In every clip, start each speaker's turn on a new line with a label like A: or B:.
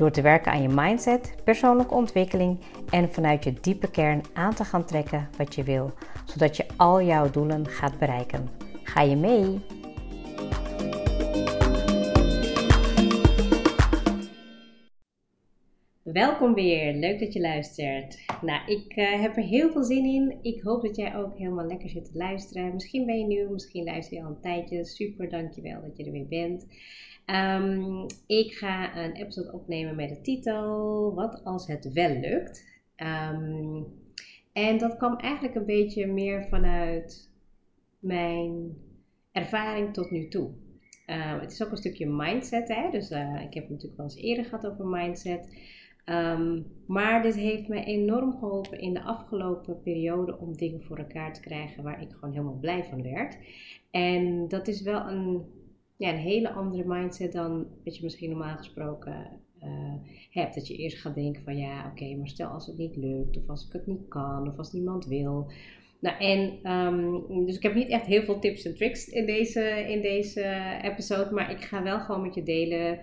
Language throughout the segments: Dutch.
A: Door te werken aan je mindset, persoonlijke ontwikkeling en vanuit je diepe kern aan te gaan trekken wat je wil, zodat je al jouw doelen gaat bereiken. Ga je mee? Welkom weer, leuk dat je luistert. Nou, ik uh, heb er heel veel zin in. Ik hoop dat jij ook helemaal lekker zit te luisteren. Misschien ben je nieuw, misschien luister je al een tijdje. Super, dankjewel dat je er weer bent. Um, ik ga een episode opnemen met de titel Wat als het wel lukt? Um, en dat kwam eigenlijk een beetje meer vanuit mijn ervaring tot nu toe. Uh, het is ook een stukje mindset, hè? dus uh, ik heb het natuurlijk wel eens eerder gehad over mindset. Maar dit heeft me enorm geholpen in de afgelopen periode om dingen voor elkaar te krijgen waar ik gewoon helemaal blij van werd. En dat is wel een, ja, een hele andere mindset dan wat je misschien normaal gesproken uh, hebt. Dat je eerst gaat denken van ja, oké, maar stel als het niet lukt, of als ik het niet kan, of als niemand wil. Nou, en um, dus ik heb niet echt heel veel tips en tricks in deze, in deze episode, maar ik ga wel gewoon met je delen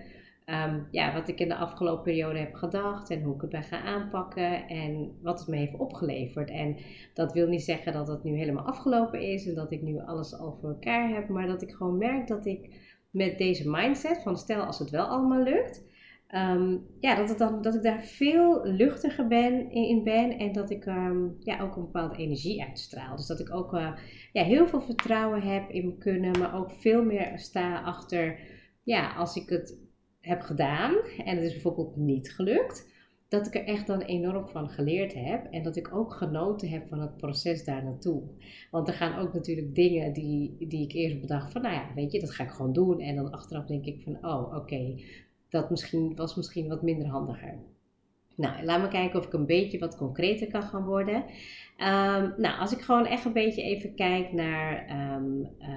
A: um, ja, wat ik in de afgelopen periode heb gedacht en hoe ik het ben gaan aanpakken en wat het me heeft opgeleverd. En dat wil niet zeggen dat het nu helemaal afgelopen is en dat ik nu alles al voor elkaar heb, maar dat ik gewoon merk dat ik met deze mindset van stel als het wel allemaal lukt, um, ja, dat, het dan, dat ik daar veel luchtiger ben, in ben en dat ik um, ja, ook een bepaalde energie uitstraal. Dus dat ik ook uh, ja, heel veel vertrouwen heb in me kunnen, maar ook veel meer sta achter, ja, als ik het heb gedaan en het is bijvoorbeeld niet gelukt, dat ik er echt dan enorm van geleerd heb en dat ik ook genoten heb van het proces daar naartoe. Want er gaan ook natuurlijk dingen die, die ik eerst bedacht van, nou ja, weet je, dat ga ik gewoon doen. En dan achteraf denk ik van, oh, oké, dat misschien, was misschien wat minder handiger. Nou, laat me kijken of ik een beetje wat concreter kan gaan worden. Um, nou, als ik gewoon echt een beetje even kijk naar um, uh,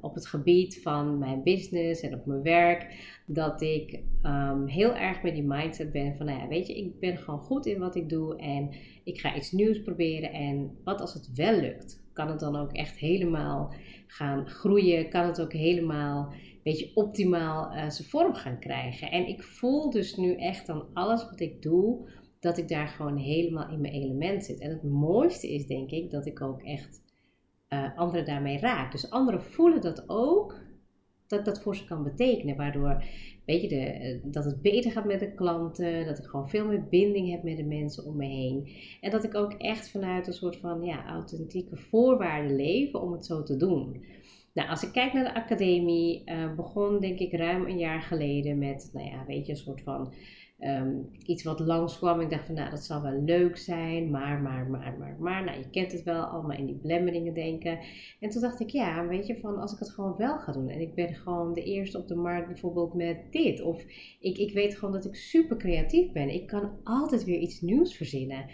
A: op het gebied van mijn business en op mijn werk, dat ik um, heel erg met die mindset ben van, nou ja, weet je, ik ben gewoon goed in wat ik doe en ik ga iets nieuws proberen. En wat als het wel lukt? Kan het dan ook echt helemaal gaan groeien? Kan het ook helemaal beetje optimaal uh, zijn vorm gaan krijgen. En ik voel dus nu echt aan alles wat ik doe, dat ik daar gewoon helemaal in mijn element zit. En het mooiste is denk ik dat ik ook echt uh, anderen daarmee raak. Dus anderen voelen dat ook, dat dat voor ze kan betekenen. Waardoor, weet je, de, eh, dat het beter gaat met de klanten, dat ik gewoon veel meer binding heb met de mensen om me heen. En dat ik ook echt vanuit een soort van ja, authentieke voorwaarden leef om het zo te doen. Nou, als ik kijk naar de academie, uh, begon denk ik ruim een jaar geleden met, nou ja, weet je, een soort van um, iets wat langskwam. Ik dacht van, nou, dat zal wel leuk zijn, maar, maar, maar, maar, maar. Nou, je kent het wel, allemaal in die belemmeringen denken. En toen dacht ik, ja, weet je, van als ik het gewoon wel ga doen. En ik ben gewoon de eerste op de markt bijvoorbeeld met dit. Of ik, ik weet gewoon dat ik super creatief ben. Ik kan altijd weer iets nieuws verzinnen.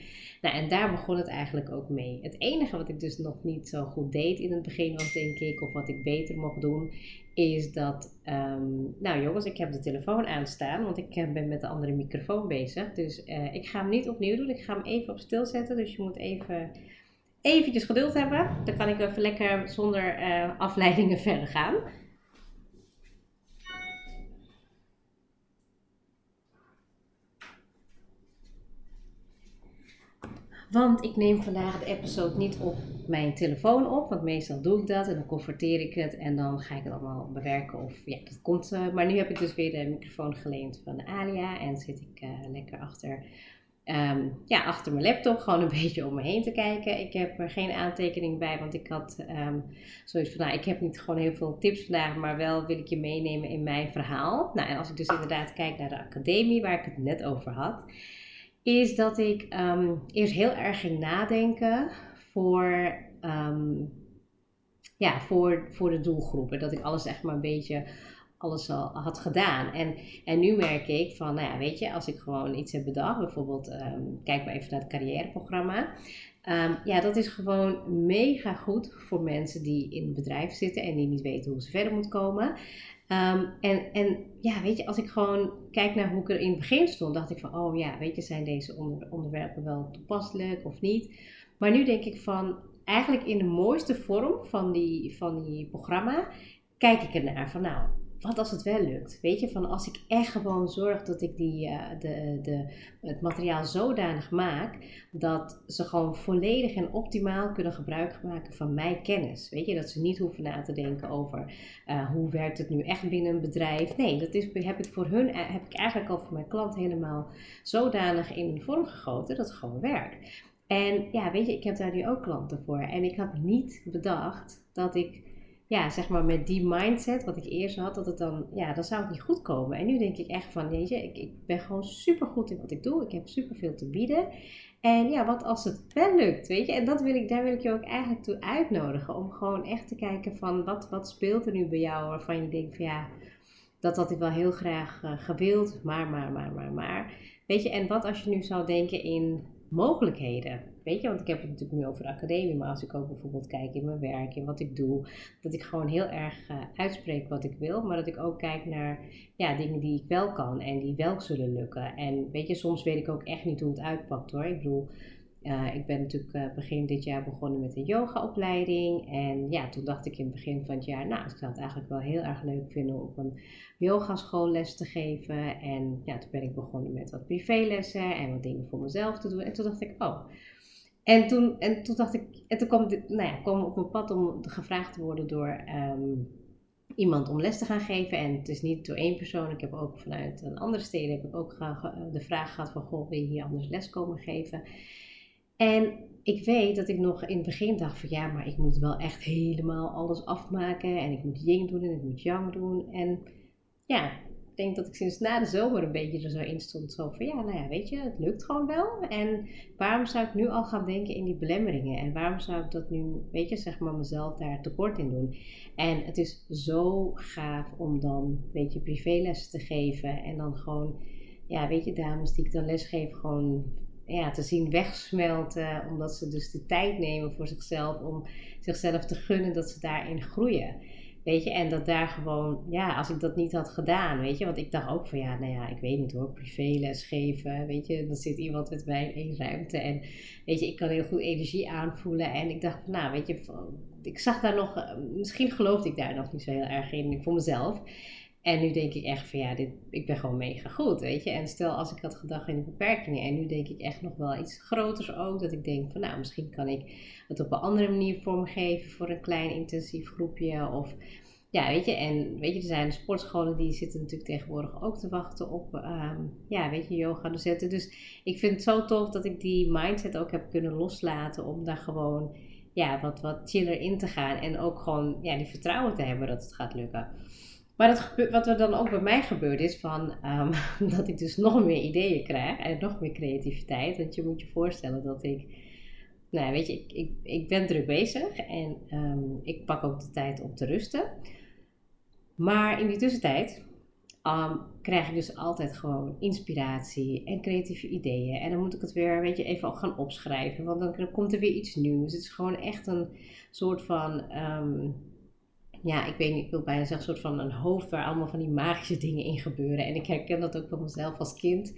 A: Nou, en daar begon het eigenlijk ook mee. Het enige wat ik dus nog niet zo goed deed in het begin was, denk ik, of wat ik beter mocht doen, is dat, um, nou jongens, ik heb de telefoon aanstaan, want ik eh, ben met de andere microfoon bezig. Dus uh, ik ga hem niet opnieuw doen, ik ga hem even op stil zetten. Dus je moet even eventjes geduld hebben. Dan kan ik even lekker zonder uh, afleidingen verder gaan. Want ik neem vandaag de episode niet op mijn telefoon op. Want meestal doe ik dat en dan converteer ik het en dan ga ik het allemaal bewerken. Of ja, dat komt. Uh, maar nu heb ik dus weer de microfoon geleend van Alia en zit ik uh, lekker achter, um, ja, achter mijn laptop gewoon een beetje om me heen te kijken. Ik heb er geen aantekening bij, want ik had um, zoiets van, nou, ik heb niet gewoon heel veel tips vandaag, maar wel wil ik je meenemen in mijn verhaal. Nou, en als ik dus inderdaad kijk naar de academie waar ik het net over had is dat ik um, eerst heel erg ging nadenken voor, um, ja, voor, voor de doelgroepen. Dat ik alles echt maar een beetje alles al had gedaan. En, en nu merk ik van, nou ja, weet je, als ik gewoon iets heb bedacht, bijvoorbeeld, um, kijk maar even naar het carrièreprogramma. Ja, dat is gewoon mega goed voor mensen die in het bedrijf zitten en die niet weten hoe ze verder moeten komen. Um, en, en ja, weet je, als ik gewoon kijk naar hoe ik er in het begin stond, dacht ik van, oh ja, weet je, zijn deze onder, onderwerpen wel toepasselijk of niet? Maar nu denk ik van, eigenlijk in de mooiste vorm van die, van die programma, kijk ik ernaar van, nou, wat als het wel lukt? Weet je, van als ik echt gewoon zorg dat ik die, uh, de, de, het materiaal zodanig maak dat ze gewoon volledig en optimaal kunnen gebruik maken van mijn kennis. Weet je, dat ze niet hoeven na te denken over uh, hoe werkt het nu echt binnen een bedrijf. Nee, dat is, heb ik voor hun eh, heb ik eigenlijk al voor mijn klant helemaal zodanig in vorm gegoten dat het gewoon werkt. En ja, weet je, ik heb daar nu ook klanten voor. En ik had niet bedacht dat ik ja, zeg maar met die mindset wat ik eerst had, dat het dan, ja, dan zou het niet goed komen. En nu denk ik echt van, weet je, ik, ik ben gewoon super goed in wat ik doe. Ik heb super veel te bieden. En ja, wat als het wel lukt, weet je? En dat wil ik, daar wil ik je ook eigenlijk toe uitnodigen. Om gewoon echt te kijken van, wat, wat speelt er nu bij jou waarvan je denkt van, ja, dat had ik wel heel graag uh, gewild, maar, maar, maar, maar, maar. Weet je, en wat als je nu zou denken in mogelijkheden. Weet je, want ik heb het natuurlijk nu over de academie, maar als ik ook bijvoorbeeld kijk in mijn werk, in wat ik doe, dat ik gewoon heel erg uh, uitspreek wat ik wil, maar dat ik ook kijk naar ja, dingen die ik wel kan en die wel zullen lukken. En weet je, soms weet ik ook echt niet hoe het uitpakt hoor. Ik bedoel, uh, ik ben natuurlijk uh, begin dit jaar begonnen met een yogaopleiding. En ja, toen dacht ik in het begin van het jaar, nou, ik zou het eigenlijk wel heel erg leuk vinden om een yogaschool les te geven. En ja, toen ben ik begonnen met wat privélessen en wat dingen voor mezelf te doen. En toen dacht ik, oh. En toen, en toen dacht ik, en toen kwam, nou ja, kwam op mijn pad om gevraagd te worden door um, iemand om les te gaan geven. En het is niet door één persoon. Ik heb ook vanuit een andere steden heb ik ook de vraag gehad van, goh, wil je hier anders les komen geven? En ik weet dat ik nog in het begin dacht van ja, maar ik moet wel echt helemaal alles afmaken. En ik moet yin doen en ik moet yang doen. En ja, ik denk dat ik sinds na de zomer een beetje er zo in stond. Zo van ja, nou ja, weet je, het lukt gewoon wel. En waarom zou ik nu al gaan denken in die belemmeringen? En waarom zou ik dat nu, weet je, zeg maar mezelf daar tekort in doen? En het is zo gaaf om dan, weet je, privélessen te geven. En dan gewoon, ja, weet je, dames die ik dan lesgeef, gewoon ja, te zien wegsmelten. Omdat ze dus de tijd nemen voor zichzelf om zichzelf te gunnen dat ze daarin groeien. Weet je, en dat daar gewoon, ja, als ik dat niet had gedaan, weet je, want ik dacht ook van ja, nou ja, ik weet niet hoor, privéles geven, weet je, dan zit iemand met mij in ruimte en weet je, ik kan heel goed energie aanvoelen en ik dacht, nou, weet je, ik zag daar nog, misschien geloofde ik daar nog niet zo heel erg in voor mezelf. En nu denk ik echt van ja, dit, ik ben gewoon mega goed, weet je. En stel als ik had gedacht in de beperkingen. En nu denk ik echt nog wel iets groters ook. Dat ik denk van nou, misschien kan ik het op een andere manier vormgeven voor een klein intensief groepje. Of ja, weet je. En weet je, er zijn sportscholen die zitten natuurlijk tegenwoordig ook te wachten op, um, ja, weet je, yoga zetten. Dus ik vind het zo tof dat ik die mindset ook heb kunnen loslaten om daar gewoon ja, wat, wat chiller in te gaan. En ook gewoon ja, die vertrouwen te hebben dat het gaat lukken. Maar dat wat er dan ook bij mij gebeurt is van, um, dat ik dus nog meer ideeën krijg en nog meer creativiteit. Want je moet je voorstellen dat ik, nou weet je, ik, ik, ik ben druk bezig en um, ik pak ook de tijd om te rusten. Maar in die tussentijd um, krijg ik dus altijd gewoon inspiratie en creatieve ideeën. En dan moet ik het weer, weet je, even gaan opschrijven, want dan komt er weer iets nieuws. Het is gewoon echt een soort van ja, ik weet niet, ik wil bijna zeggen, een soort van een hoofd waar allemaal van die magische dingen in gebeuren. En ik herken dat ook van mezelf als kind.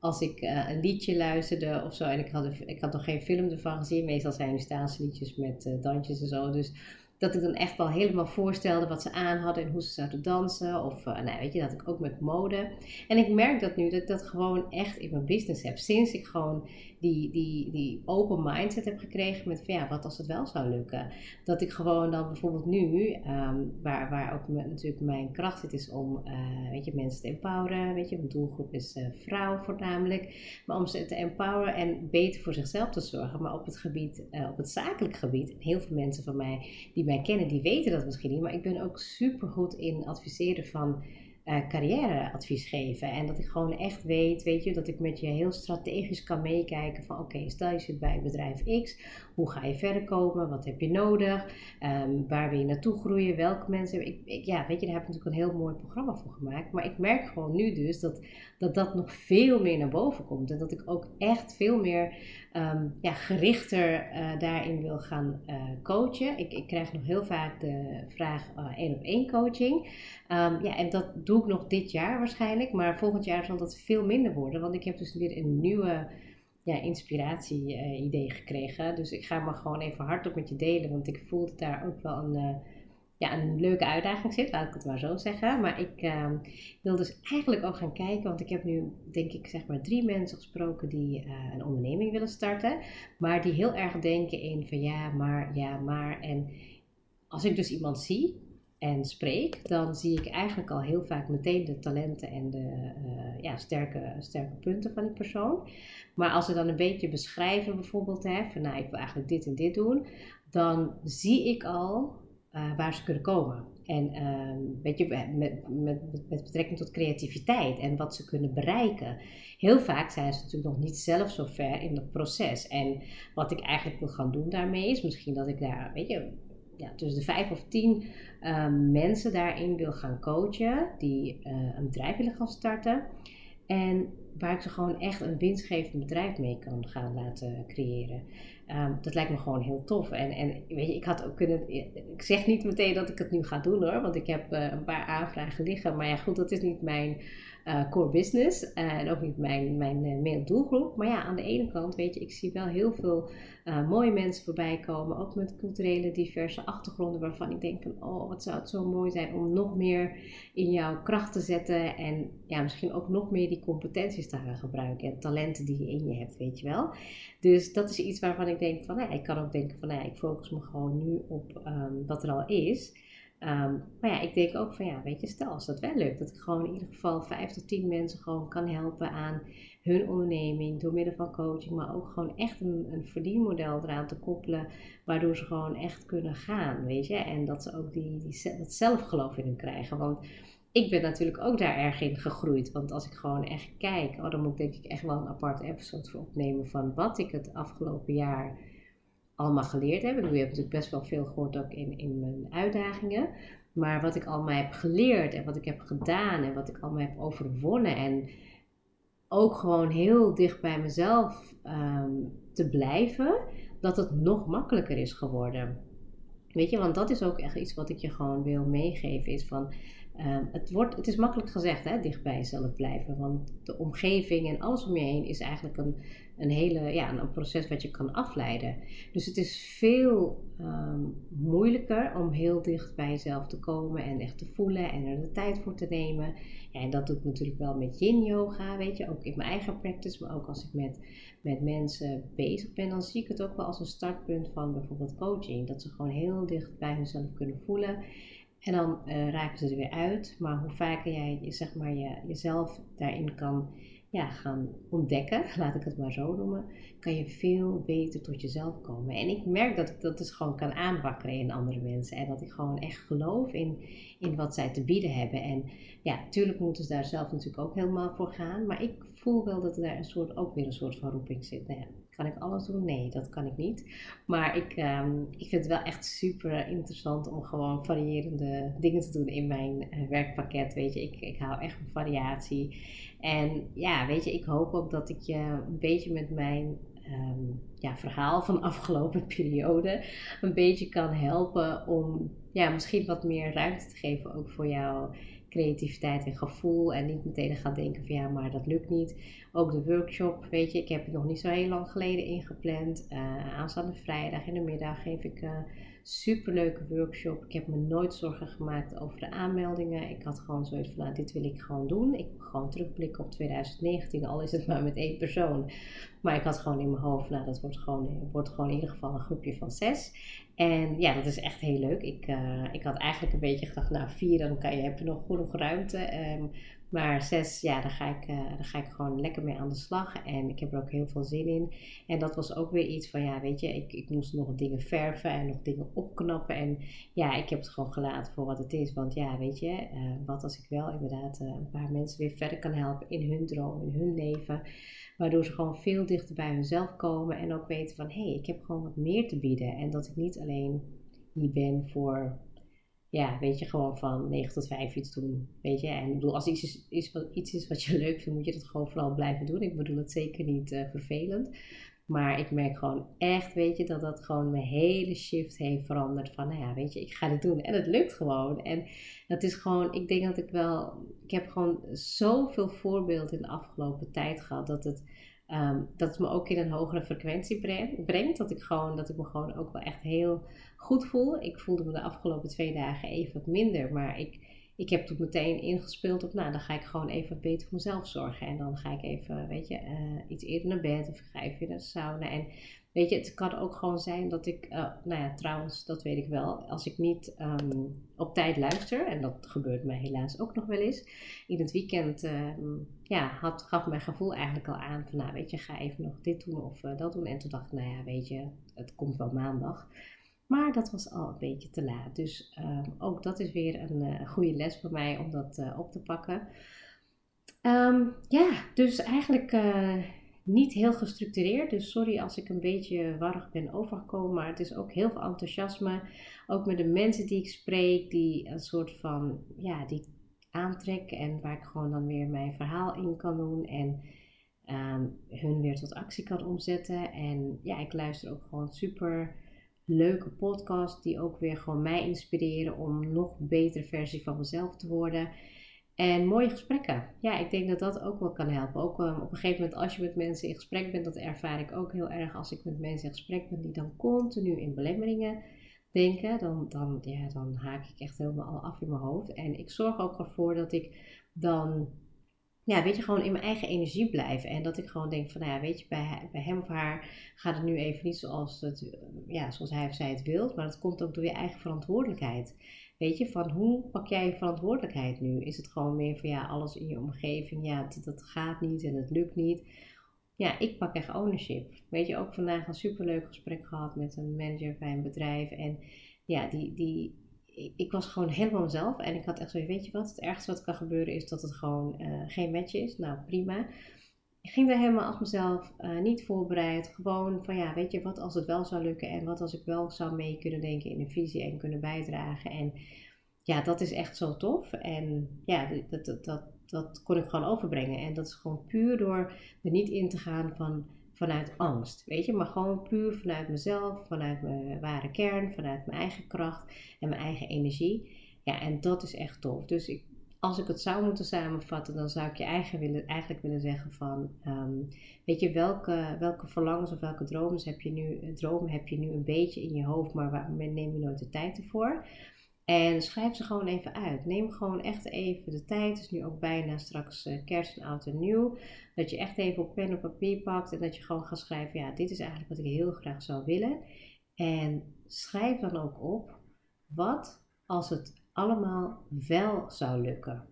A: Als ik uh, een liedje luisterde of zo, en ik had, ik had nog geen film ervan gezien. Meestal zijn er staansliedjes met uh, dansjes en zo. Dus dat ik dan echt wel helemaal voorstelde wat ze aan hadden en hoe ze zouden dansen. Of uh, weet je, dat ik ook met mode. En ik merk dat nu dat ik dat gewoon echt in mijn business heb. Sinds ik gewoon die, die, die open mindset heb gekregen met van ja, wat als het wel zou lukken. Dat ik gewoon dan bijvoorbeeld nu, um, waar, waar ook natuurlijk mijn kracht zit, is om uh, weet je, mensen te empoweren. Weet je, mijn doelgroep is uh, vrouw voornamelijk. Maar om ze te empoweren en beter voor zichzelf te zorgen. Maar op het gebied, op het zakelijk gebied, heel veel mensen van mij die mij kennen, die weten dat misschien niet. Maar ik ben ook super goed in adviseren van uh, carrièreadvies geven. En dat ik gewoon echt weet, weet je, dat ik met je heel strategisch kan meekijken van oké, stel je zit bij bedrijf X, hoe ga je verder komen, wat heb je nodig, um, waar wil je naartoe groeien, welke mensen. Ik, ik, ja, weet je, daar heb ik natuurlijk een heel mooi programma voor gemaakt. Maar ik merk gewoon nu dus dat dat, dat nog veel meer naar boven komt. En dat ik ook echt veel meer um, ja, gerichter uh, daarin wil gaan uh, coachen. Ik, ik krijg nog heel vaak de vraag één op één coaching. Um, ja, en dat doe ik nog dit jaar waarschijnlijk. Maar volgend jaar zal dat veel minder worden. Want ik heb dus weer een nieuwe ja, inspiratie-idee gekregen. Dus ik ga maar gewoon even hardop met je delen. Want ik voel dat daar ook wel een ja, een leuke uitdaging zit, laat ik het maar zo zeggen. Maar ik uh, wil dus eigenlijk ook gaan kijken, want ik heb nu denk ik zeg maar drie mensen gesproken die uh, een onderneming willen starten. Maar die heel erg denken in van ja, maar, ja, maar. En als ik dus iemand zie en spreek, dan zie ik eigenlijk al heel vaak meteen de talenten en de uh, ja, sterke, sterke punten van die persoon. Maar als ze dan een beetje beschrijven bijvoorbeeld, hè, van nou ik wil eigenlijk dit en dit doen, dan zie ik al uh, waar ze kunnen komen. En uh, weet je, met, met, met, betrekking tot creativiteit en wat ze kunnen bereiken. Heel vaak zijn ze natuurlijk nog niet zelf zo ver in dat proces. En wat ik eigenlijk wil gaan doen daarmee is misschien dat ik daar, weet je, ja, tussen de vijf of tien uh, mensen daarin wil gaan coachen. Die uh, een bedrijf willen gaan starten. En waar ik ze gewoon echt een winstgevend bedrijf mee kan gaan laten creëren. Um, dat lijkt me gewoon heel tof. En, en weet je, ik had ook kunnen. Ik zeg niet meteen dat ik het nu ga doen hoor, want ik heb uh, een paar aanvragen liggen. Maar ja, goed, dat is niet mijn uh, core business. Uh, en ook niet mijn, mijn uh, doelgroep. Maar ja, aan de ene kant, weet je, ik zie wel heel veel mooie mensen voorbij komen. Ook met culturele, diverse achtergronden. Waarvan ik denk van, oh, wat zou het zo mooi zijn om nog meer in jouw kracht te zetten. En ja, misschien ook nog meer die competenties te gaan gebruiken. En talenten die je in je hebt, weet je wel. Dus dat is iets waarvan ik denk van, nou, ik kan ook denken van, nou, ik focus me gewoon nu op um, wat er al is. Um, maar ja, ik denk ook van ja, weet je, stel als dat wel lukt, dat ik gewoon in ieder geval vijf tot tien mensen gewoon kan helpen aan hun onderneming door middel van coaching, maar ook gewoon echt een, een verdienmodel eraan te koppelen, waardoor ze gewoon echt kunnen gaan, weet je, en dat ze ook die, die, dat zelfgeloof in hun krijgen. Want ik ben natuurlijk ook daar erg in gegroeid. Want als ik gewoon echt kijk, oh, dan moet ik denk ik echt wel een aparte episode voor opnemen van wat ik het afgelopen jaar allemaal geleerd heb. Ik heb natuurlijk best wel veel gehoord ook in, in mijn uitdagingen. Maar wat ik allemaal heb geleerd en wat ik heb gedaan en wat ik allemaal heb overwonnen. En ook gewoon heel dicht bij mezelf ehm, te blijven, dat het nog makkelijker is geworden. Weet je, want dat is ook echt iets wat ik je gewoon wil meegeven. Is van, um, het, wordt, het is makkelijk gezegd, hè, dicht bij jezelf blijven. Want de omgeving en alles om je heen is eigenlijk een, een hele, ja, een proces wat je kan afleiden. Dus het is veel um, moeilijker om heel dicht bij jezelf te komen en echt te voelen en er de tijd voor te nemen. Ja, en dat doe ik natuurlijk wel met yin yoga, weet je, ook in mijn eigen practice, maar ook als ik met, met mensen bezig ben, dan zie ik het ook wel als een startpunt van bijvoorbeeld coaching. Dat ze gewoon heel dicht bij hunzelf kunnen voelen. En dan uh, raken ze er weer uit. Maar hoe vaker jij zeg maar, je, jezelf daarin kan ja, gaan ontdekken, laat ik het maar zo noemen, kan je veel beter tot jezelf komen. En ik merk dat ik dat dus gewoon kan aanwakkeren in andere mensen. En dat ik gewoon echt geloof in, in wat zij te bieden hebben. En ja, natuurlijk moeten ze daar zelf natuurlijk ook helemaal voor gaan. Maar ik voel wel dat er daar een soort, ook weer een soort van roeping zit. Kan ik alles doen? Nee, dat kan ik niet. Maar ik, um, ik vind het wel echt super interessant om gewoon variërende dingen te doen in mijn uh, werkpakket. Weet je, ik, ik hou echt van variatie. En ja, weet je, ik hoop ook dat ik je een beetje met mijn um, ja, verhaal van de afgelopen periode een beetje kan helpen om ja, misschien wat meer ruimte te geven ook voor jou creativiteit en gevoel. En niet meteen gaan denken van ja, maar dat lukt niet. Ook de workshop, weet je, ik heb het nog niet zo heel lang geleden ingepland. Uh, aanstaande vrijdag in de middag geef ik een superleuke workshop. Ik heb me nooit zorgen gemaakt over de aanmeldingen. Ik had gewoon zoiets van, nou, dit wil ik gewoon doen. Ik wil gewoon terugblikken op 2019, al is het maar met één persoon. Maar ik had gewoon in mijn hoofd, nou, dat wordt gewoon, wordt gewoon in ieder geval een groepje van zes. En ja, dat is echt heel leuk. Ik, uh, ik had eigenlijk een beetje gedacht, nou vier, dan kan je, heb je nog genoeg ruimte. Um, maar zes, ja, daar ga, ik, uh, daar ga ik gewoon lekker mee aan de slag. En ik heb er ook heel veel zin in. En dat was ook weer iets van, ja, weet je, ik, ik moest nog dingen verven en nog dingen opknappen. En ja, ik heb het gewoon gelaten voor wat het is. Want ja, weet je, uh, wat als ik wel inderdaad uh, een paar mensen weer verder kan helpen in hun droom, in hun leven. Waardoor ze gewoon veel dichter bij hunzelf komen. En ook weten van, hé, hey, ik heb gewoon wat meer te bieden. En dat ik niet alleen hier ben voor ja, weet je, gewoon van 9 tot 5 iets doen. Weet je, en ik bedoel, als iets is, wat, iets is wat je leuk vindt, moet je dat gewoon vooral blijven doen. Ik bedoel het zeker niet uh, vervelend. Maar ik merk gewoon echt, weet je, dat dat gewoon mijn hele shift heeft veranderd. Van, nou ja, weet je, ik ga dit doen. En het lukt gewoon. En dat is gewoon, ik denk dat ik wel, ik heb gewoon zoveel voorbeelden in de afgelopen tijd gehad. Dat het, um, dat het me ook in een hogere frequentie brengt. Dat ik gewoon, dat ik me gewoon ook wel echt heel goed voel. Ik voelde me de afgelopen twee dagen even wat minder, maar ik, ik heb toen meteen ingespeeld op, nou, dan ga ik gewoon even beter voor mezelf zorgen. En dan ga ik even, weet je, uh, iets eerder naar bed of ga even naar de sauna. En weet je, het kan ook gewoon zijn dat ik, uh, nou ja, trouwens, dat weet ik wel, als ik niet um, op tijd luister, en dat gebeurt mij helaas ook nog wel eens, in het weekend, um, ja, had, gaf mijn gevoel eigenlijk al aan van, nou, weet je, ga even nog dit doen of uh, dat doen. En toen dacht ik, nou ja, weet je, het komt wel maandag. Maar dat was al een beetje te laat. Dus um, ook dat is weer een uh, goede les voor mij om dat op te pakken. Ja, dus eigenlijk niet heel gestructureerd. Dus sorry als ik een beetje warrig ben overgekomen. Maar het is ook heel veel enthousiasme. Ook met de mensen die ik spreek, die een soort van, ja, die aantrek. En waar ik gewoon dan weer mijn verhaal in kan doen. En um, hun weer tot actie kan omzetten. En ja, ik luister ook gewoon super leuke podcast die ook weer gewoon mij inspireren om nog betere versie van mezelf te worden. En mooie gesprekken. Ja, ik denk dat dat ook wel kan helpen. Ook um, op een gegeven moment als je met mensen in gesprek bent, dat ervaar ik ook heel erg als ik met mensen in gesprek ben die dan continu in belemmeringen denken. Dan, dan, ja, dan haak ik echt helemaal af in mijn hoofd. En ik zorg ook ervoor dat ik dan ja, weet je, gewoon in mijn eigen energie blijven. En dat ik gewoon denk van, nou ja, weet je, bij, bij hem of haar gaat het nu even niet zoals, het, ja, zoals hij of zij het wilt. Maar dat komt ook door je eigen verantwoordelijkheid. Weet je, van hoe pak jij je verantwoordelijkheid nu? Is het gewoon meer van, ja, alles in je omgeving, ja, dat, gaat niet en het lukt niet. Ja, ik pak echt ownership. Weet je, ook vandaag een superleuk gesprek gehad met een manager bij een bedrijf. En ja, die, die, ik was gewoon helemaal mezelf. En ik had echt zo, weet je wat, het ergste wat kan gebeuren is dat het gewoon uh, geen match is. Nou, prima. Ik ging daar helemaal als mezelf, uh, niet voorbereid. Gewoon van, ja, weet je, wat als het wel zou lukken. En wat als ik wel zou mee kunnen denken in de visie en kunnen bijdragen. En ja, dat is echt zo tof. En ja, dat, dat, dat, dat kon ik gewoon overbrengen. En dat is gewoon puur door er niet in te gaan van vanuit angst, weet je, maar gewoon puur vanuit mezelf, vanuit mijn ware kern, vanuit mijn eigen kracht en mijn eigen energie. Ja, en dat is echt tof. Dus ik, als ik het zou moeten samenvatten, dan zou ik je willen, eigenlijk willen zeggen van, um, weet je, welke, welke verlangens of welke dromen heb je nu, dromen heb je nu een beetje in je hoofd, maar waar neem je nooit de tijd ervoor? En schrijf ze gewoon even uit. Neem gewoon echt even de tijd. Het is nu ook bijna straks uh, kerst en oud en nieuw. Dat je echt even op pen en papier pakt. En dat je gewoon gaat schrijven. Ja, dit is eigenlijk wat ik heel graag zou willen. En schrijf dan ook op. Wat als het allemaal wel zou lukken.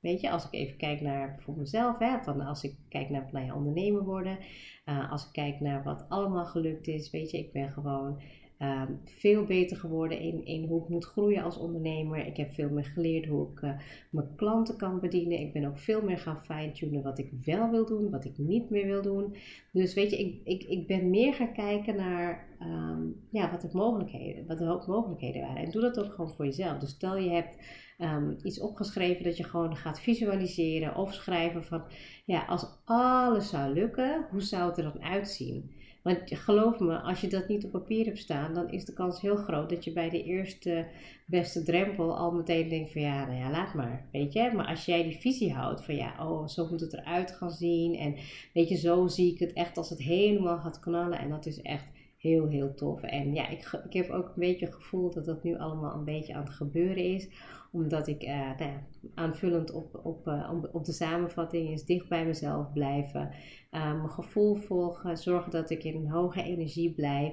A: Weet je, als ik even kijk naar voor mezelf, hè, van als ik kijk naar nou ja, ondernemer worden, uh, als ik kijk naar wat allemaal gelukt is, weet je, ik ben gewoon Um, veel beter geworden in, in hoe ik moet groeien als ondernemer. Ik heb veel meer geleerd hoe ik uh, mijn klanten kan bedienen. Ik ben ook veel meer gaan fine-tunen wat ik wel wil doen, wat ik niet meer wil doen. Dus weet je, ik, ik, ik ben meer gaan kijken naar um, ja, wat, er mogelijkheden, wat mogelijkheden waren. En doe dat ook gewoon voor jezelf. Dus stel je hebt um, iets opgeschreven dat je gewoon gaat visualiseren of schrijven van ja, als alles zou lukken, hoe zou het er dan uitzien? Want geloof me, als je dat niet op papier hebt staan, dan is de kans heel groot dat je bij de eerste beste drempel al meteen denkt van ja, nou ja, laat maar, weet je. Maar als jij die visie houdt van ja, oh, zo moet het eruit gaan zien en weet je, zo zie ik het echt als het helemaal gaat knallen en dat is echt heel, heel tof. En ja, ik, ik heb ook een beetje het gevoel dat dat nu allemaal een beetje aan het gebeuren is. Omdat ik uh, nou ja, aanvullend op, op, uh, op de samenvatting is dicht bij mezelf blijven. Uh, mijn gevoel volgen, zorgen dat ik in een hoge energie blijf.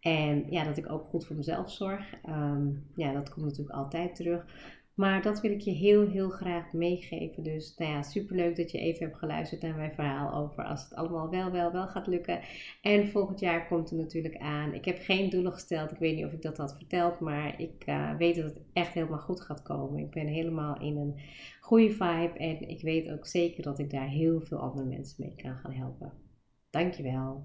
A: En ja, dat ik ook goed voor mezelf zorg. Ehm, ja, dat komt natuurlijk altijd terug. Maar dat wil ik je heel, heel graag meegeven. Dus nou ja, superleuk dat je even hebt geluisterd naar mijn verhaal over als het allemaal wel, wel, wel gaat lukken. En volgend jaar komt er natuurlijk aan. Ik heb geen doelen gesteld. Ik weet niet of ik dat had verteld, maar ik uh, weet dat het echt helemaal goed gaat komen. Ik ben helemaal in een goede vibe en ik weet ook zeker dat ik daar heel veel andere mensen mee kan gaan helpen. Dankjewel.